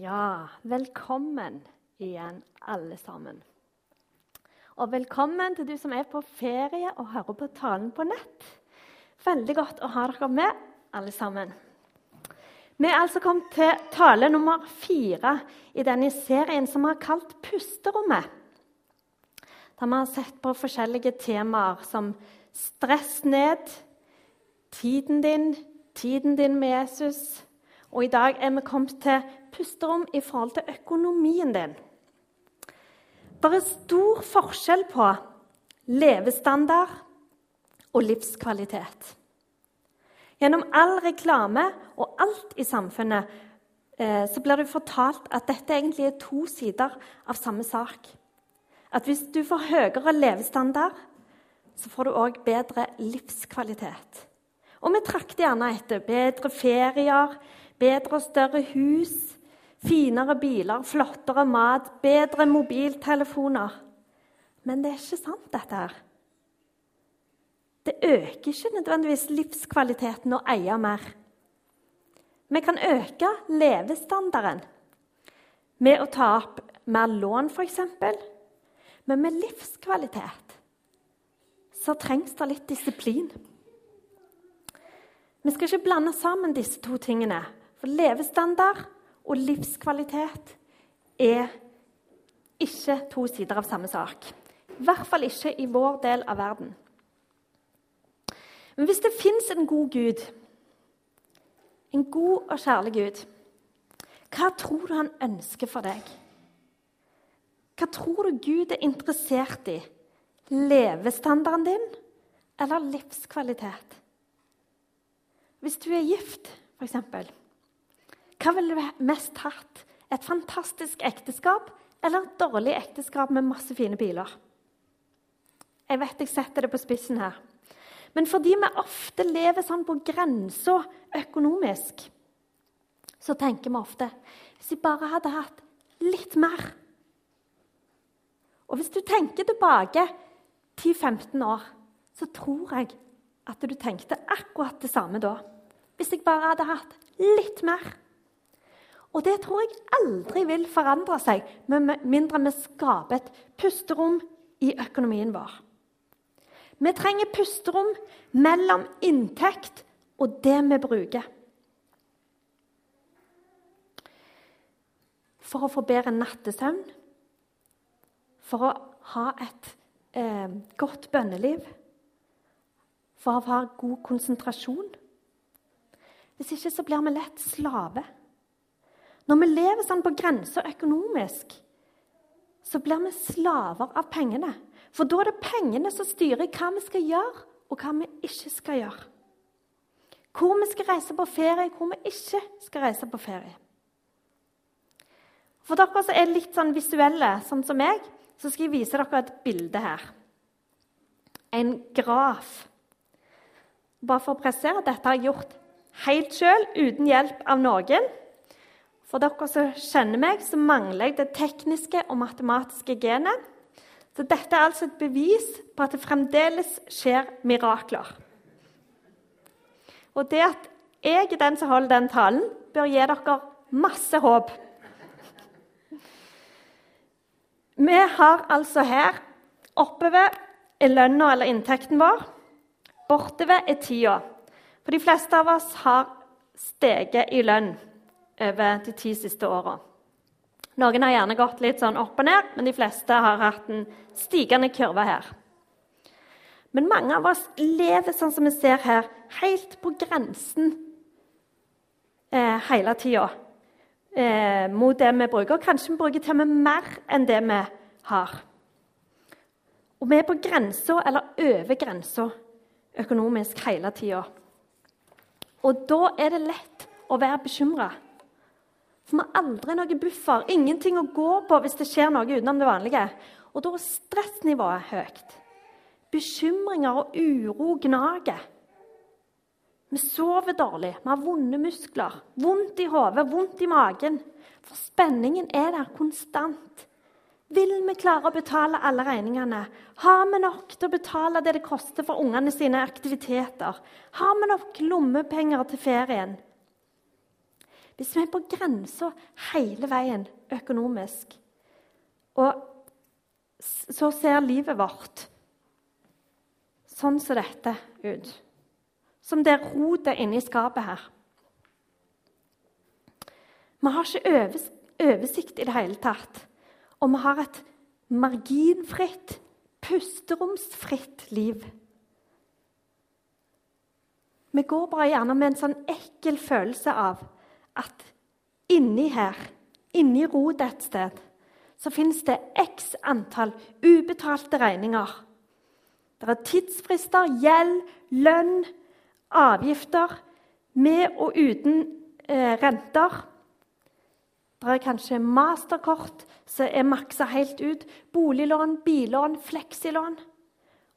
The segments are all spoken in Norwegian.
Ja, velkommen igjen, alle sammen. Og velkommen til du som er på ferie og hører på talen på nett. Veldig godt å ha dere med, alle sammen. Vi er altså kommet til tale nummer fire i denne serien som vi har kalt Pusterommet. Der vi har sett på forskjellige temaer som stress ned, tiden din, tiden din med Jesus. Og i dag er vi kommet til pusterom i forhold til økonomien din. Det er stor forskjell på levestandard og livskvalitet. Gjennom all reklame og alt i samfunnet eh, så blir det fortalt at dette egentlig er to sider av samme sak. At hvis du får høyere levestandard, så får du òg bedre livskvalitet. Og vi trakter gjerne etter bedre ferier, bedre og større hus, Finere biler, flottere mat, bedre mobiltelefoner. Men det er ikke sant, dette her. Det øker ikke nødvendigvis livskvaliteten å eie mer. Vi kan øke levestandarden med å ta opp mer lån, f.eks. Men med livskvalitet så trengs det litt disiplin. Vi skal ikke blande sammen disse to tingene. For levestandard og livskvalitet er ikke to sider av samme sak. I hvert fall ikke i vår del av verden. Men hvis det fins en god Gud, en god og kjærlig Gud, hva tror du han ønsker for deg? Hva tror du Gud er interessert i? Levestandarden din eller livskvalitet? Hvis du er gift, f.eks. Hva ville du mest hatt? Et fantastisk ekteskap eller et dårlig ekteskap med masse fine biler? Jeg vet jeg setter det på spissen her. Men fordi vi ofte lever sånn på grensa økonomisk, så tenker vi ofte hvis jeg bare hadde hatt litt mer Og hvis du tenker tilbake 10-15 år, så tror jeg at du tenkte akkurat det samme da. Hvis jeg bare hadde hatt litt mer. Og det tror jeg aldri vil forandre seg med mindre vi skaper et pusterom i økonomien vår. Vi trenger pusterom mellom inntekt og det vi bruker. For å få bedre nattesøvn, for å ha et eh, godt bønneliv, for å ha god konsentrasjon. Hvis ikke så blir vi lett slave. Når vi lever sånn på grensa økonomisk, så blir vi slaver av pengene. For da er det pengene som styrer hva vi skal gjøre, og hva vi ikke skal gjøre. Hvor vi skal reise på ferie, hvor vi ikke skal reise på ferie. For dere som er litt sånn visuelle, sånn som meg, så skal jeg vise dere et bilde her. En graf. Bare for å presisere dette har jeg gjort helt sjøl, uten hjelp av noen. For dere som kjenner meg, så mangler jeg det tekniske og matematiske genet. Så dette er altså et bevis på at det fremdeles skjer mirakler. Og det at jeg er den som holder den talen, bør gi dere masse håp. Vi har altså her oppover er lønna eller inntekten vår. Bortover er tida. For de fleste av oss har steget i lønn over de ti siste åra. Noen har gjerne gått litt sånn opp og ned, men de fleste har hatt en stigende kurve her. Men mange av oss lever sånn som vi ser her, helt på grensen eh, hele tida eh, mot det vi bruker. Og kanskje vi bruker til og med mer enn det vi har. Og vi er på grensa eller over grensa økonomisk hele tida. Og da er det lett å være bekymra. For vi har aldri noen buffer, ingenting å gå på hvis det skjer noe utenom det vanlige. Og da er stressnivået høyt. Bekymringer og uro gnager. Vi sover dårlig, vi har vonde muskler, vondt i hodet, vondt i magen. For spenningen er der konstant. Vil vi klare å betale alle regningene? Har vi nok til å betale det det koster for ungene sine aktiviteter? Har vi nok lommepenger til ferien? Hvis vi er på grensa hele veien økonomisk, og så ser livet vårt sånn som dette ut Som det rotet inni skapet her. Vi har ikke oversikt i det hele tatt. Og vi har et marginfritt, pusteromsfritt liv. Vi går bare gjerne med en sånn ekkel følelse av at inni her, inni rotet et sted, så finnes det x antall ubetalte regninger. Det er tidsfrister, gjeld, lønn, avgifter, med og uten eh, renter. Det er kanskje masterkort som er maksa helt ut, boliglån, billån, fleksilån.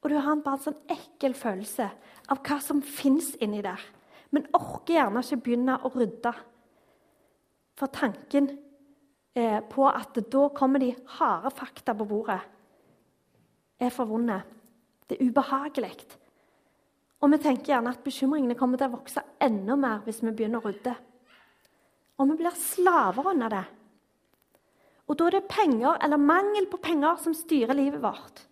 Og du har bare en sånn ekkel følelse av hva som fins inni der. Men orker gjerne ikke begynne å rydde. For tanken eh, på at da kommer de harde fakta på bordet, er for vonde. Det er ubehagelig. Og vi tenker gjerne at bekymringene kommer til å vokse enda mer hvis vi begynner å rydde. Og vi blir slaver under det. Og da er det penger eller mangel på penger som styrer livet vårt.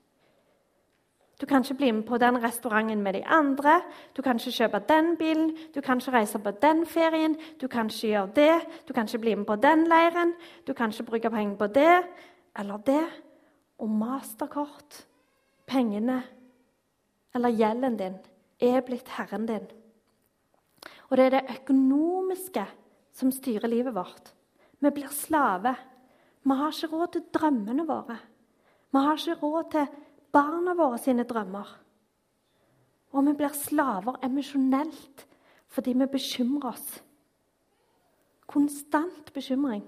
Du kan ikke bli med på den restauranten med de andre. Du kan ikke kjøpe den bilen, du kan ikke reise på den ferien. Du kan ikke gjøre det, du kan ikke bli med på den leiren. Du kan ikke bruke penger på det eller det. Og masterkort, pengene eller gjelden din er blitt herren din. Og det er det økonomiske som styrer livet vårt. Vi blir slave. Vi har ikke råd til drømmene våre. Vi har ikke råd til barna våre sine drømmer. Og vi blir slaver emosjonelt fordi vi bekymrer oss. Konstant bekymring.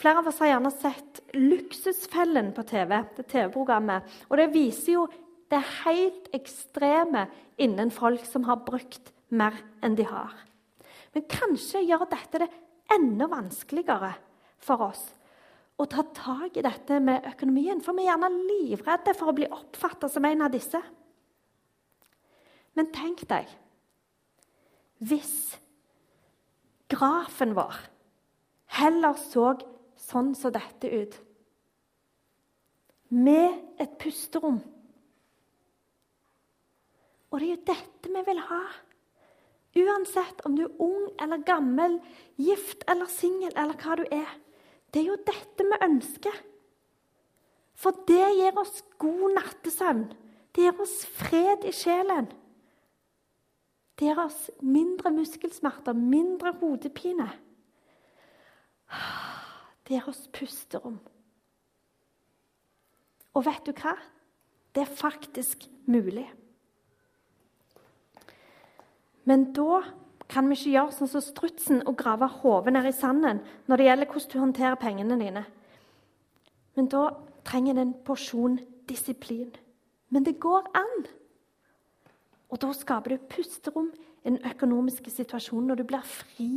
Flere av oss har gjerne sett 'Luksusfellen' på TV. det TV-programmet. Og det viser jo det helt ekstreme innen folk som har brukt mer enn de har. Men kanskje gjør dette det enda vanskeligere for oss å ta tak i dette med økonomien. For vi er gjerne livredde for å bli oppfatta som en av disse. Men tenk deg hvis grafen vår heller så sånn som dette ut. Med et pusterom. Og det er jo dette vi vil ha. Uansett om du er ung eller gammel, gift eller singel eller hva du er. Det er jo dette vi ønsker. For det gir oss god nattesøvn. Det gir oss fred i sjelen. Det gir oss mindre muskelsmerter, mindre hodepine. Det gir oss pusterom. Og vet du hva? Det er faktisk mulig. Men da kan vi ikke gjøre sånn som strutsen og grave hodet ned i sanden når det gjelder hvordan du håndterer pengene dine. Men da trenger det en porsjon disiplin. Men det går an. Og da skaper du pusterom i den økonomiske situasjonen når du blir fri.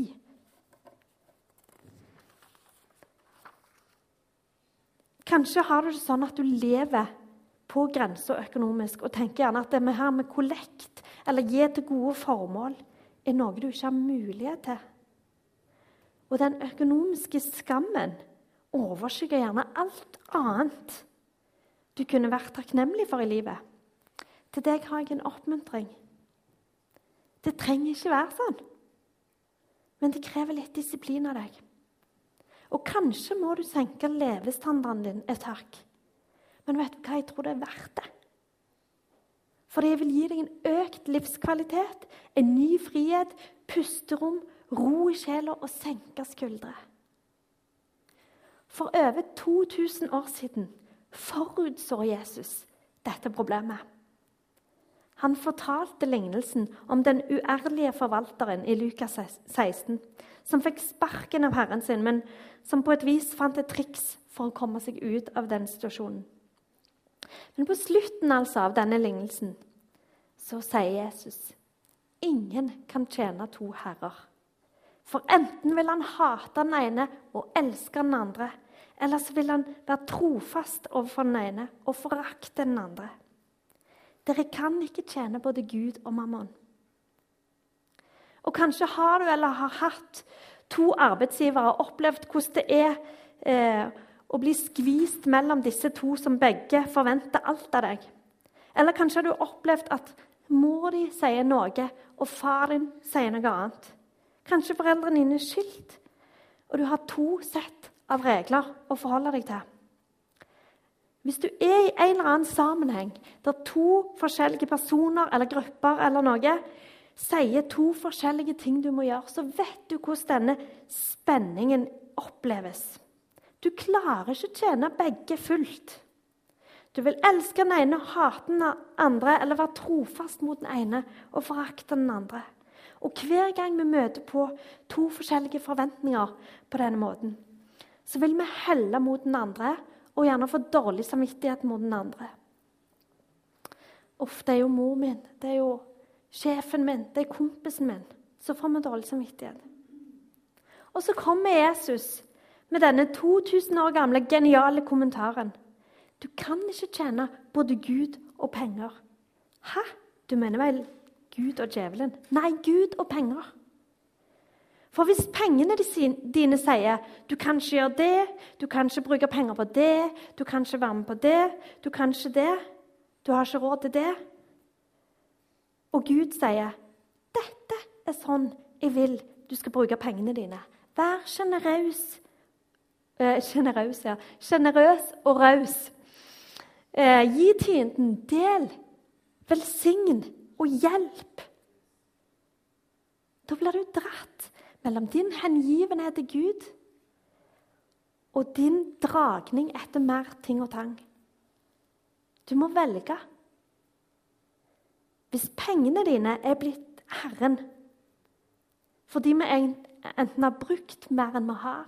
Kanskje har du det sånn at du lever på grensa økonomisk og tenker gjerne at med her med kollekt eller gi til gode formål er noe du ikke har mulighet til. Og den økonomiske skammen overskygger gjerne alt annet du kunne vært takknemlig for i livet. Til deg har jeg en oppmuntring. Det trenger ikke være sånn. Men det krever litt disiplin av deg. Og kanskje må du senke levestandarden din et hakk. Men vet du hva? Jeg tror det er verdt det. For det vil gi deg en økt livskvalitet, en ny frihet, pusterom, ro i sjela og senke skuldre. For over 2000 år siden forutså Jesus dette problemet. Han fortalte lignelsen om den uærlige forvalteren i Lukas 16, som fikk sparken av herren sin, men som på et vis fant et triks for å komme seg ut av den situasjonen. Men på slutten altså av denne lignelsen så sier Jesus ingen kan tjene to herrer. For enten vil han hate den ene og elske den andre, eller så vil han være trofast overfor den ene og forakte den andre. Dere kan ikke tjene både Gud og mammon. Og kanskje har du eller har hatt to arbeidsgivere og opplevd hvordan det er eh, å bli skvist mellom disse to som begge forventer alt av deg. Eller kanskje har du opplevd at mor di sier noe, og far din sier noe annet. Kanskje foreldrene dine er skilt, og du har to sett av regler å forholde deg til. Hvis du er i en eller annen sammenheng der to forskjellige personer eller grupper eller noe sier to forskjellige ting du må gjøre, så vet du hvordan denne spenningen oppleves. Du klarer ikke å tjene begge fullt. Du vil elske den ene og hate den andre, eller være trofast mot den ene og forakte den andre. Og Hver gang vi møter på to forskjellige forventninger på denne måten, så vil vi helle mot den andre og gjerne få dårlig samvittighet mot den andre. Uff, det er jo mor min, det er jo sjefen min, det er kompisen min. Så får vi dårlig samvittighet. Og så kommer Jesus med denne 2000 år gamle geniale kommentaren. Du kan ikke tjene både Gud og penger. Hæ? Du mener vel Gud og djevelen? Nei, Gud og penger. For hvis pengene dine sier du kan ikke gjøre det, du kan ikke bruke penger på det, du kan ikke være med på det, du kan ikke det, du har ikke råd til det Og Gud sier dette er sånn jeg vil du skal bruke pengene dine. Vær sjenerøs Sjenerøs, eh, ja. Sjenerøs og raus. Eh, gi tienden del, velsign og hjelp. Da blir du dratt mellom din hengivenhet til Gud og din dragning etter mer ting og tang. Du må velge. Hvis pengene dine er blitt Herren fordi vi enten har brukt mer enn vi har,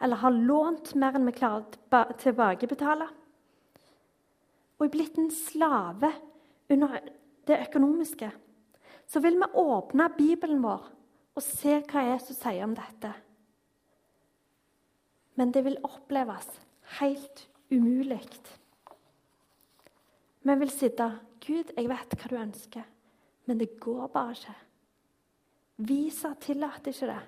eller har lånt mer enn vi klarer å tilbakebetale. Og er blitt en slave under det økonomiske. Så vil vi åpne Bibelen vår og se hva Jesus sier om dette. Men det vil oppleves helt umulig. Vi vil sitte Gud, jeg vet hva du ønsker, men det går bare ikke. Visa tillater ikke det.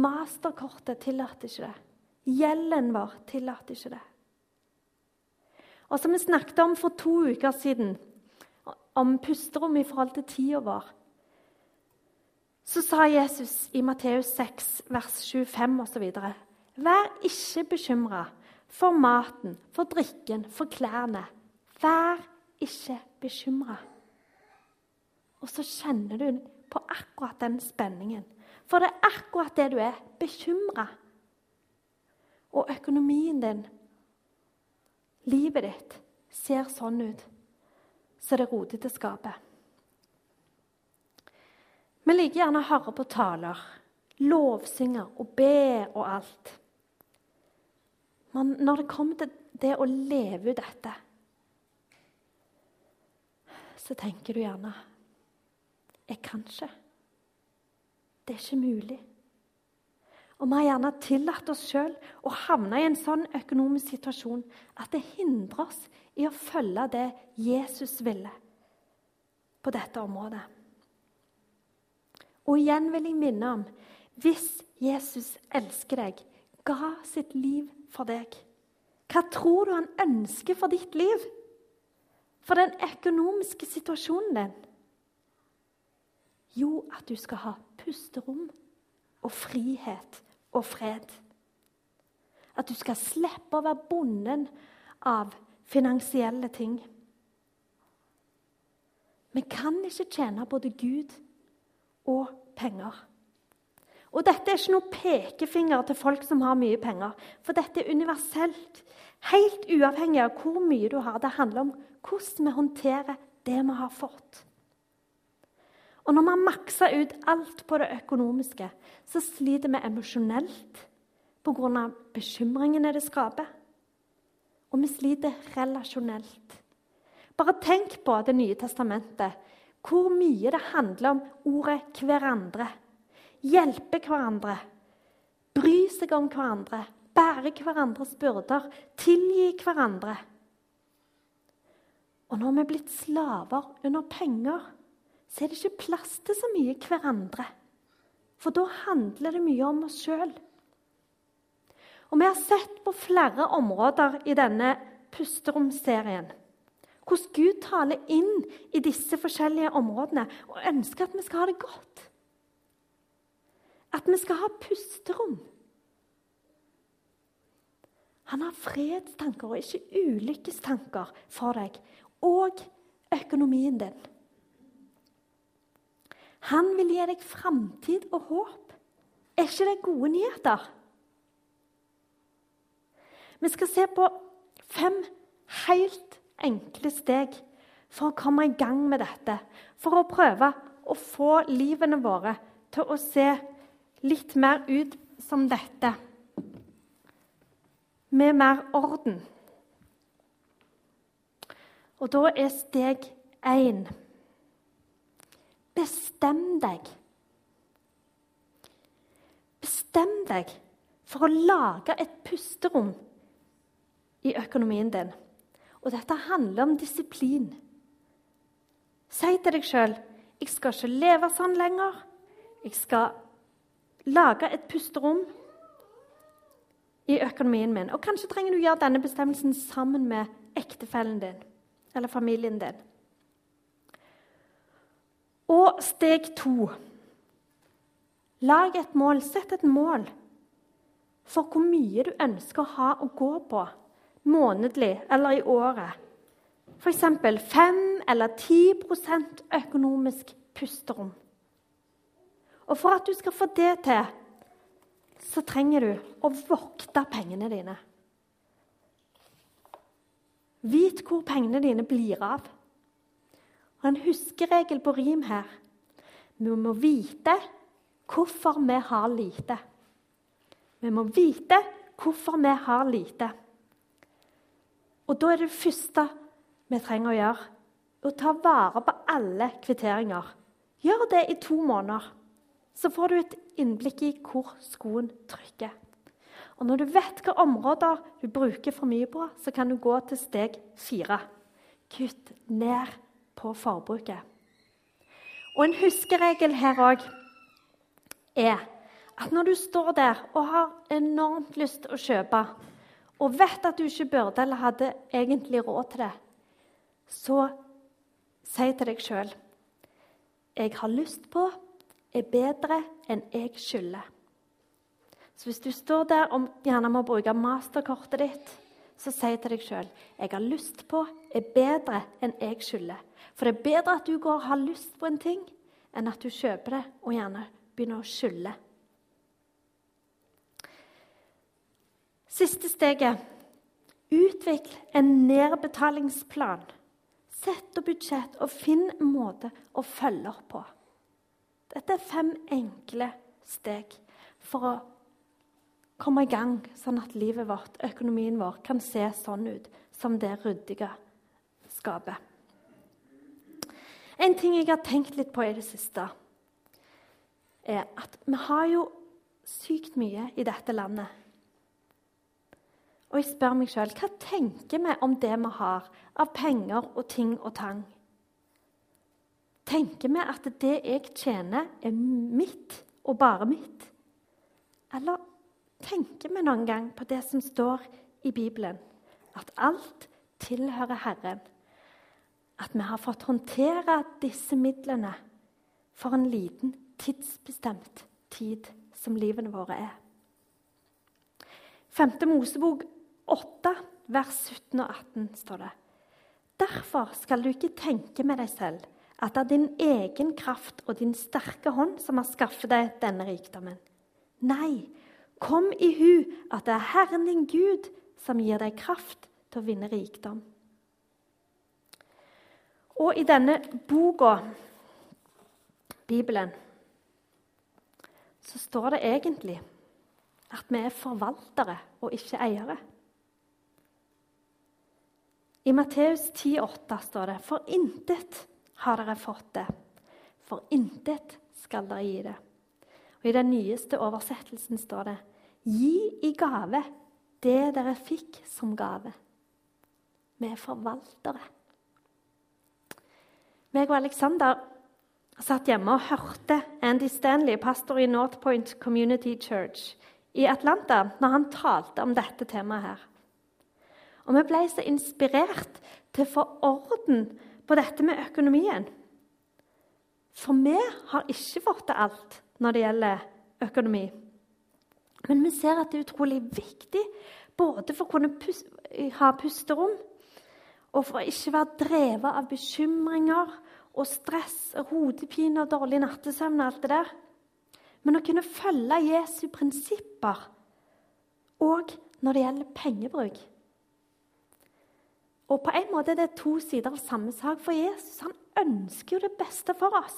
Masterkortet tillater ikke det. Gjelden vår tillater ikke det. Og som vi snakket om for to uker siden, om pusterom i forhold til tida vår, så sa Jesus i Matteus 6, vers 25 osv.: Vær ikke bekymra for maten, for drikken, for klærne. Vær ikke bekymra. Og så kjenner du på akkurat den spenningen. For det er akkurat det du er bekymra og økonomien din, livet ditt, ser sånn ut, så det rotete skapet. Vi liker gjerne å høre på taler, lovsynger og be og alt. Men når det kommer til det å leve ut dette, så tenker du gjerne Jeg kan ikke. Det er ikke mulig. Og vi har gjerne tillatt oss sjøl å havne i en sånn økonomisk situasjon at det hindrer oss i å følge det Jesus ville på dette området. Og igjen vil jeg minne om hvis Jesus elsker deg, ga sitt liv for deg, hva tror du han ønsker for ditt liv? For den økonomiske situasjonen din? Jo, at du skal ha pusterom og frihet og fred. At du skal slippe å være bonden av finansielle ting. Vi kan ikke tjene både Gud og penger. Og Dette er ikke noe pekefinger til folk som har mye penger. For dette er universelt. Helt uavhengig av hvor mye du har. Det handler om hvordan vi håndterer det vi har fått. Og når vi har maksa ut alt på det økonomiske, så sliter vi emosjonelt pga. bekymringene det skaper. Og vi sliter relasjonelt. Bare tenk på Det nye testamentet. Hvor mye det handler om ordet 'hverandre'. Hjelpe hverandre. Bry seg om hverandre. Bære hverandres byrder. Tilgi hverandre. Og når vi er blitt slaver under penger så er det ikke plass til så mye hverandre. For da handler det mye om oss sjøl. Og vi har sett på flere områder i denne pusteromserien hvordan Gud taler inn i disse forskjellige områdene og ønsker at vi skal ha det godt. At vi skal ha pusterom. Han har fredstanker og ikke ulykkestanker for deg og økonomien din. Han vil gi deg framtid og håp. Er ikke det gode nyheter? Vi skal se på fem helt enkle steg for å komme i gang med dette. For å prøve å få livene våre til å se litt mer ut som dette. Med mer orden. Og da er steg én Bestem deg. Bestem deg for å lage et pusterom i økonomien din. Og dette handler om disiplin. Si til deg sjøl 'Jeg skal ikke leve sånn lenger.' 'Jeg skal lage et pusterom i økonomien min.' Og Kanskje trenger du gjøre denne bestemmelsen sammen med ektefellen din eller familien din. Og steg to Lag et mål. Sett et mål for hvor mye du ønsker å ha å gå på månedlig eller i året. F.eks. 5 eller 10% økonomisk pusterom. Og for at du skal få det til, så trenger du å vokte pengene dine. Vit hvor pengene dine blir av. Og en huskeregel på rim her. Vi må vite hvorfor vi har lite. Vi må vite hvorfor vi har lite. Og da er det første vi trenger å gjøre, å ta vare på alle kvitteringer. Gjør det i to måneder. Så får du et innblikk i hvor skoen trykker. Og når du vet hvilke områder du bruker for mye på, så kan du gå til steg fire. Kutt ned på forbruket. Og en huskeregel her òg er at når du står der og har enormt lyst til å kjøpe, og vet at du ikke burde eller hadde egentlig råd til det, så si til deg sjøl Jeg har lyst på er bedre enn jeg skylder. Så hvis du står der og gjerne må bruke masterkortet ditt, så si til deg sjøl jeg har lyst på er bedre enn jeg skylder. For det er bedre at du går og har lyst på en ting, enn at du kjøper det og gjerne begynner å skylde. Siste steget utvikl en nedbetalingsplan. Sett opp budsjett og finn en måte å følge opp på. Dette er fem enkle steg for å komme i gang, sånn at livet vårt, økonomien vår, kan se sånn ut som det ryddige skapet. En ting jeg har tenkt litt på i det siste, er at vi har jo sykt mye i dette landet. Og jeg spør meg sjøl hva tenker vi om det vi har av penger og ting og tang? Tenker vi at det jeg tjener, er mitt og bare mitt? Eller tenker vi noen gang på det som står i Bibelen, at alt tilhører Herren? At vi har fått håndtere disse midlene for en liten, tidsbestemt tid som livene våre er. 5. Mosebok 8, vers 17 og 18 står det. Derfor skal du ikke tenke med deg selv at det er din egen kraft og din sterke hånd som har skaffet deg denne rikdommen. Nei, kom i hu at det er Herren din Gud som gir deg kraft til å vinne rikdom. Og i denne boka, Bibelen, så står det egentlig at vi er forvaltere og ikke eiere. I Matteus 10,8 står det For intet har dere fått det, for intet skal dere gi det. Og I den nyeste oversettelsen står det Gi i gave det dere fikk som gave. Vi er forvaltere meg og Alexander satt hjemme og hørte Andy Stanley, pastor i North Point Community Church i Atlanta, når han talte om dette temaet her. Og vi ble så inspirert til å få orden på dette med økonomien. For vi har ikke fått til alt når det gjelder økonomi. Men vi ser at det er utrolig viktig både for å kunne ha pusterom og for å ikke være drevet av bekymringer og stress hodepine og dårlig nattesøvn og alt det der. Men å kunne følge Jesu prinsipper òg når det gjelder pengebruk. Og på en måte er det to sider av samme sak. For Jesus han ønsker jo det beste for oss.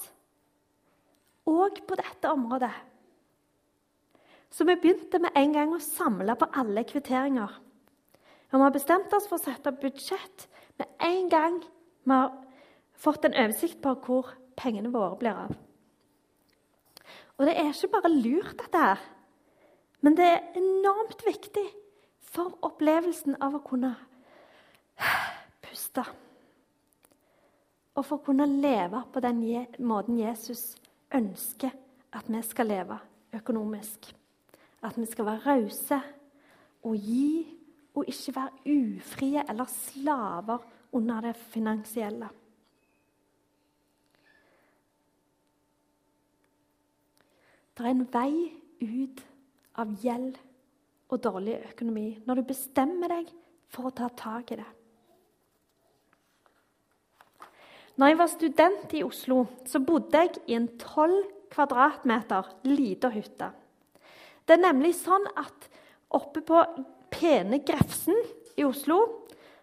Og på dette området. Så vi begynte med en gang å samle på alle kvitteringer. Og vi har bestemt oss for å sette opp budsjett med en gang vi har fått en oversikt på hvor pengene våre blir av. Og det er ikke bare lurt, dette her, men det er enormt viktig for opplevelsen av å kunne puste. Og for å kunne leve på den måten Jesus ønsker at vi skal leve økonomisk. At vi skal være rause og gi, og ikke være ufrie eller slaver under det finansielle. Det er en vei ut av gjeld og dårlig økonomi når du bestemmer deg for å ta tak i det. Når jeg var student i Oslo, så bodde jeg i en 12 kvadratmeter lita hytte. Det er nemlig sånn at oppe på pene Grefsen i Oslo,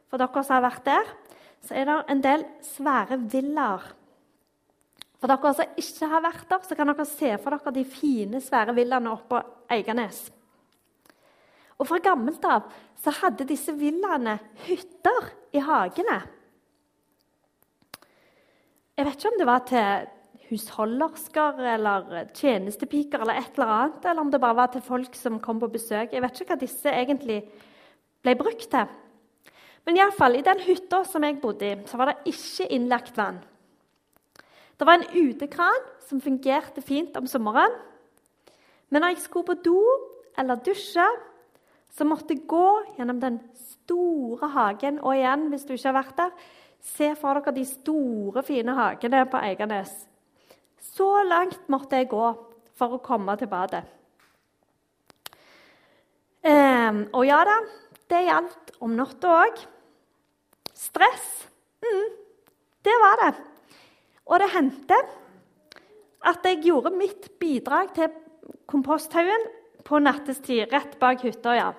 for dere som har vært der, så er det en del svære villaer. For dere som ikke har vært der, så kan dere se for dere de fine, svære villaene oppe på Eiganes. Og Fra gammelt av så hadde disse villaene hytter i hagene. Jeg vet ikke om det var til husholdersker eller tjenestepiker eller et eller annet, eller om det bare var til folk som kom på besøk. Jeg vet ikke hva disse egentlig ble brukt til. Men i, alle fall, i den hytta som jeg bodde i, så var det ikke innlagt vann. Det var en utekran som fungerte fint om sommeren. Men når jeg skulle på do eller dusje, så måtte jeg gå gjennom den store hagen. Og igjen, hvis du ikke har vært der, Se for dere de store, fine hagene på Eiganes. Så langt måtte jeg gå for å komme til badet. Um, og ja da, det gjaldt om natta òg. Stress. Mm, det var det. Og det hendte at jeg gjorde mitt bidrag til komposthaugen på nattestid rett bak hytta. ja.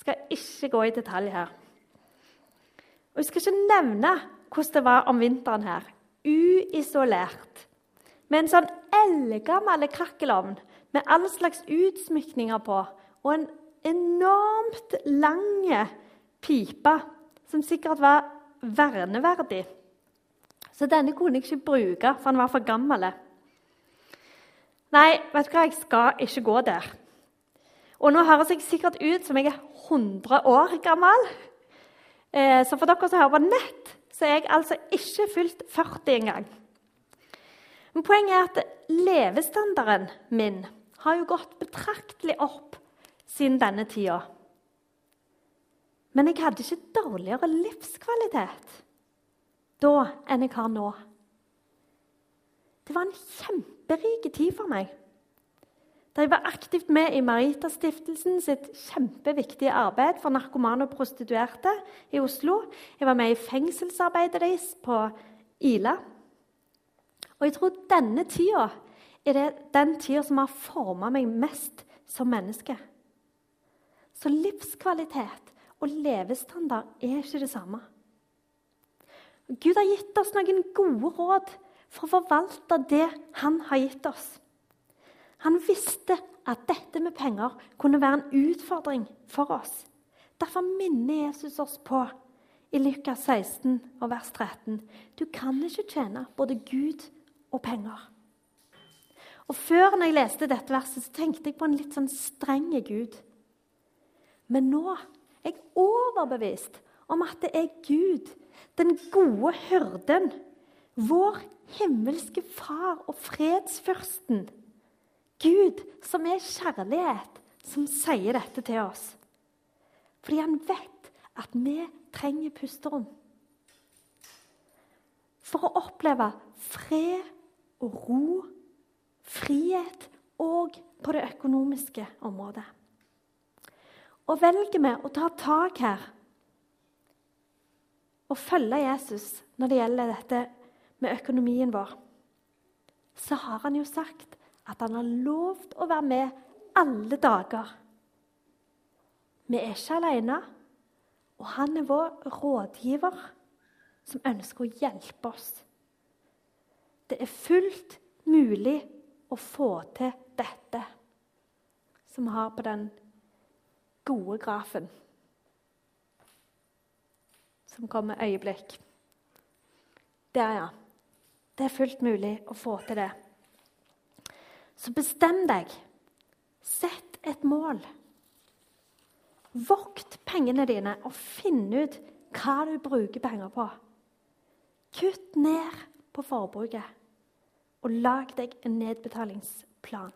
Skal ikke gå i detalj her. Og Jeg skal ikke nevne hvordan det var om vinteren her. Uisolert. Med en sånn eldgammel krakkelovn med all slags utsmykninger på. Og en enormt lang pipe som sikkert var verneverdig. Så denne kunne jeg ikke bruke, for den var for gammel. Nei, vet du hva, jeg skal ikke gå der. Og nå høres jeg sikkert ut som jeg er 100 år gammel. Eh, så for dere som hører på nett, så er jeg altså ikke fylt 40 engang. Men poenget er at levestandarden min har jo gått betraktelig opp siden denne tida. Men jeg hadde ikke dårligere livskvalitet da enn jeg har nå. Det var en kjemperik tid for meg. Jeg var aktivt med i Maritastiftelsen sitt kjempeviktige arbeid for narkomane og prostituerte i Oslo. Jeg var med i fengselsarbeidet deres på Ila. Og jeg tror denne tida er det den tida som har forma meg mest som menneske. Så livskvalitet og levestandard er ikke det samme. Gud har gitt oss noen gode råd for å forvalte det han har gitt oss. Han visste at dette med penger kunne være en utfordring for oss. Derfor minner Jesus oss på i Lukas 16 og vers 13 du kan ikke tjene både Gud og penger. Og Før når jeg leste dette verset, så tenkte jeg på en litt sånn streng Gud. Men nå er jeg overbevist om at det er Gud, den gode hyrden, vår himmelske Far og fredsfyrsten, Gud som er kjærlighet, som sier dette til oss. Fordi han vet at vi trenger pusterom. For å oppleve fred og ro, frihet og på det økonomiske området. Og velger vi å ta tak her og følge Jesus når det gjelder dette med økonomien vår, så har han jo sagt at han har lovt å være med alle dager. Vi er ikke alene, og han er vår rådgiver som ønsker å hjelpe oss. Det er fullt mulig å få til dette, som vi har på den gode grafen. Som kommer øyeblikk. Der, ja. Det er fullt mulig å få til det. Så bestem deg. Sett et mål. Vokt pengene dine og finn ut hva du bruker penger på. Kutt ned på forbruket, og lag deg en nedbetalingsplan.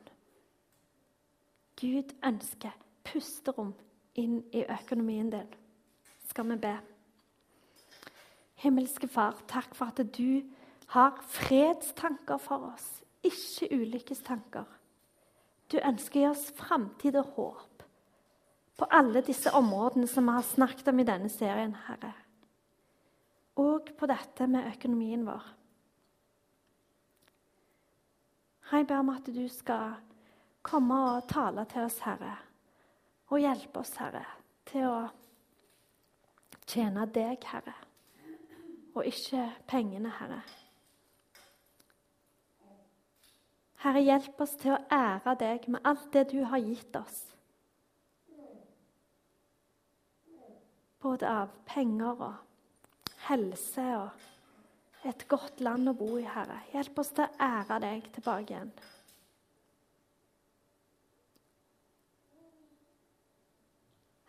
Gud ønsker pusterom inn i økonomien din. Skal vi be? Himmelske Far, takk for at du har fredstanker for oss, ikke ulykkestanker. Du ønsker å gi oss framtid og håp på alle disse områdene som vi har snakket om i denne serien, Herre. Og på dette med økonomien vår. Jeg ber om at du skal komme og tale til oss, Herre, og hjelpe oss, Herre, til å tjene deg, Herre, og ikke pengene, Herre. Herre, hjelp oss til å ære deg med alt det du har gitt oss. Både av penger og helse og et godt land å bo i, Herre. Hjelp oss til å ære deg tilbake igjen.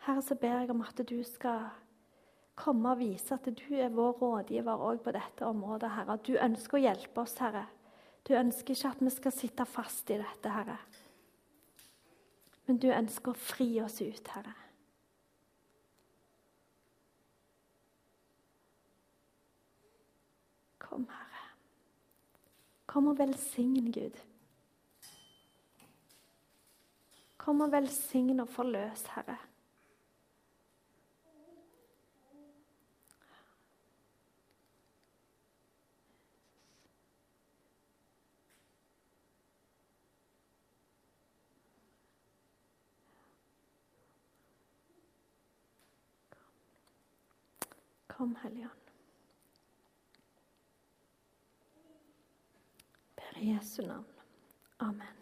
Herre, så ber jeg om at du skal komme og vise at du er vår rådgiver òg på dette området, Herre. Du ønsker å hjelpe oss, Herre du ønsker ikke at vi skal sitte fast i dette, Herre. Men du ønsker å fri oss ut, Herre. Kom, Herre. Kom og velsign, Gud. Kom og velsign og forløs, Herre. Kom, Hellige Ånd. Ber i Jesu navn. Amen.